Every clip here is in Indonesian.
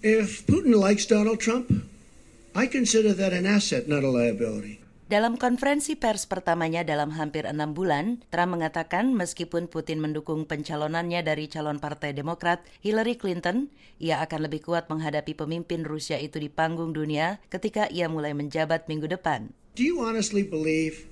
If Putin likes Donald Trump, I consider that an asset, not a liability. Dalam konferensi pers pertamanya dalam hampir enam bulan, Trump mengatakan meskipun Putin mendukung pencalonannya dari calon Partai Demokrat Hillary Clinton, ia akan lebih kuat menghadapi pemimpin Rusia itu di panggung dunia ketika ia mulai menjabat minggu depan. Do you honestly believe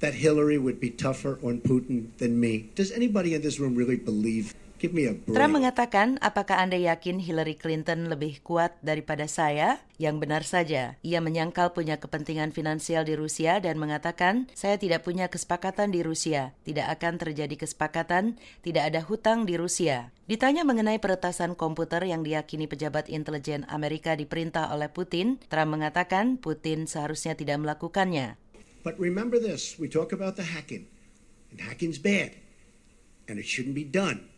that Hillary would be tougher on Putin than me? Does anybody in this room really believe? Give me a break. Trump mengatakan, apakah Anda yakin Hillary Clinton lebih kuat daripada saya? Yang benar saja, ia menyangkal punya kepentingan finansial di Rusia dan mengatakan, saya tidak punya kesepakatan di Rusia, tidak akan terjadi kesepakatan, tidak ada hutang di Rusia. Ditanya mengenai peretasan komputer yang diyakini pejabat intelijen Amerika diperintah oleh Putin, Trump mengatakan Putin seharusnya tidak melakukannya. But remember this, we talk about the hacking, and hacking's bad, and it shouldn't be done.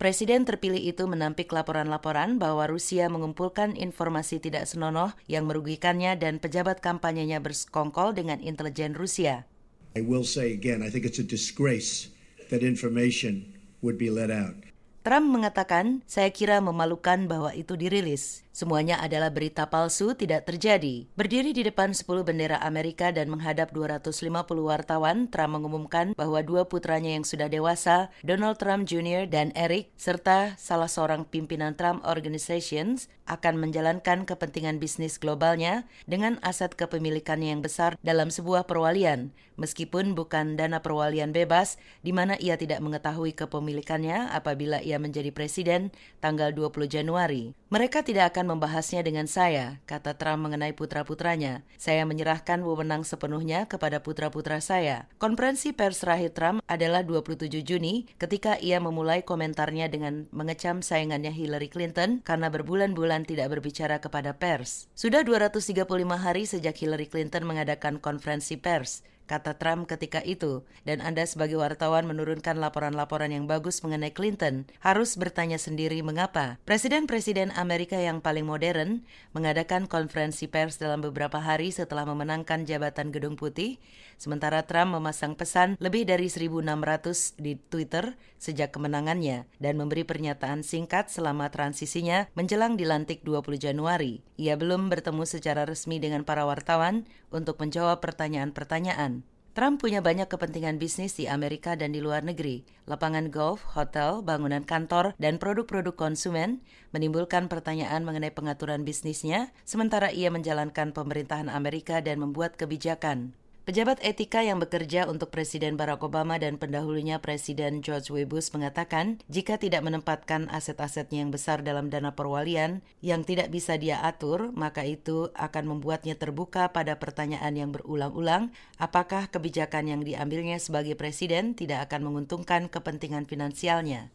Presiden terpilih itu menampik laporan-laporan bahwa Rusia mengumpulkan informasi tidak senonoh yang merugikannya dan pejabat kampanyenya bersekongkol dengan intelijen Rusia. I will say again, I think it's a disgrace that information would be let out. Trump mengatakan, saya kira memalukan bahwa itu dirilis. Semuanya adalah berita palsu, tidak terjadi. Berdiri di depan 10 bendera Amerika dan menghadap 250 wartawan, Trump mengumumkan bahwa dua putranya yang sudah dewasa, Donald Trump Jr. dan Eric, serta salah seorang pimpinan Trump Organizations, akan menjalankan kepentingan bisnis globalnya dengan aset kepemilikannya yang besar dalam sebuah perwalian, meskipun bukan dana perwalian bebas, di mana ia tidak mengetahui kepemilikannya apabila ia menjadi presiden tanggal 20 Januari. Mereka tidak akan membahasnya dengan saya, kata Trump mengenai putra-putranya. Saya menyerahkan wewenang sepenuhnya kepada putra-putra saya. Konferensi pers terakhir Trump adalah 27 Juni ketika ia memulai komentarnya dengan mengecam saingannya Hillary Clinton karena berbulan-bulan tidak berbicara kepada pers. Sudah 235 hari sejak Hillary Clinton mengadakan konferensi pers kata Trump ketika itu, dan Anda sebagai wartawan menurunkan laporan-laporan yang bagus mengenai Clinton, harus bertanya sendiri mengapa. Presiden-presiden Amerika yang paling modern mengadakan konferensi pers dalam beberapa hari setelah memenangkan jabatan Gedung Putih, sementara Trump memasang pesan lebih dari 1.600 di Twitter sejak kemenangannya dan memberi pernyataan singkat selama transisinya menjelang dilantik 20 Januari. Ia belum bertemu secara resmi dengan para wartawan untuk menjawab pertanyaan-pertanyaan. Trump punya banyak kepentingan bisnis di Amerika dan di luar negeri. Lapangan golf, hotel, bangunan kantor, dan produk-produk konsumen menimbulkan pertanyaan mengenai pengaturan bisnisnya, sementara ia menjalankan pemerintahan Amerika dan membuat kebijakan. Pejabat etika yang bekerja untuk Presiden Barack Obama dan pendahulunya Presiden George W. Bush mengatakan jika tidak menempatkan aset-asetnya yang besar dalam dana perwalian yang tidak bisa dia atur, maka itu akan membuatnya terbuka pada pertanyaan yang berulang-ulang apakah kebijakan yang diambilnya sebagai presiden tidak akan menguntungkan kepentingan finansialnya.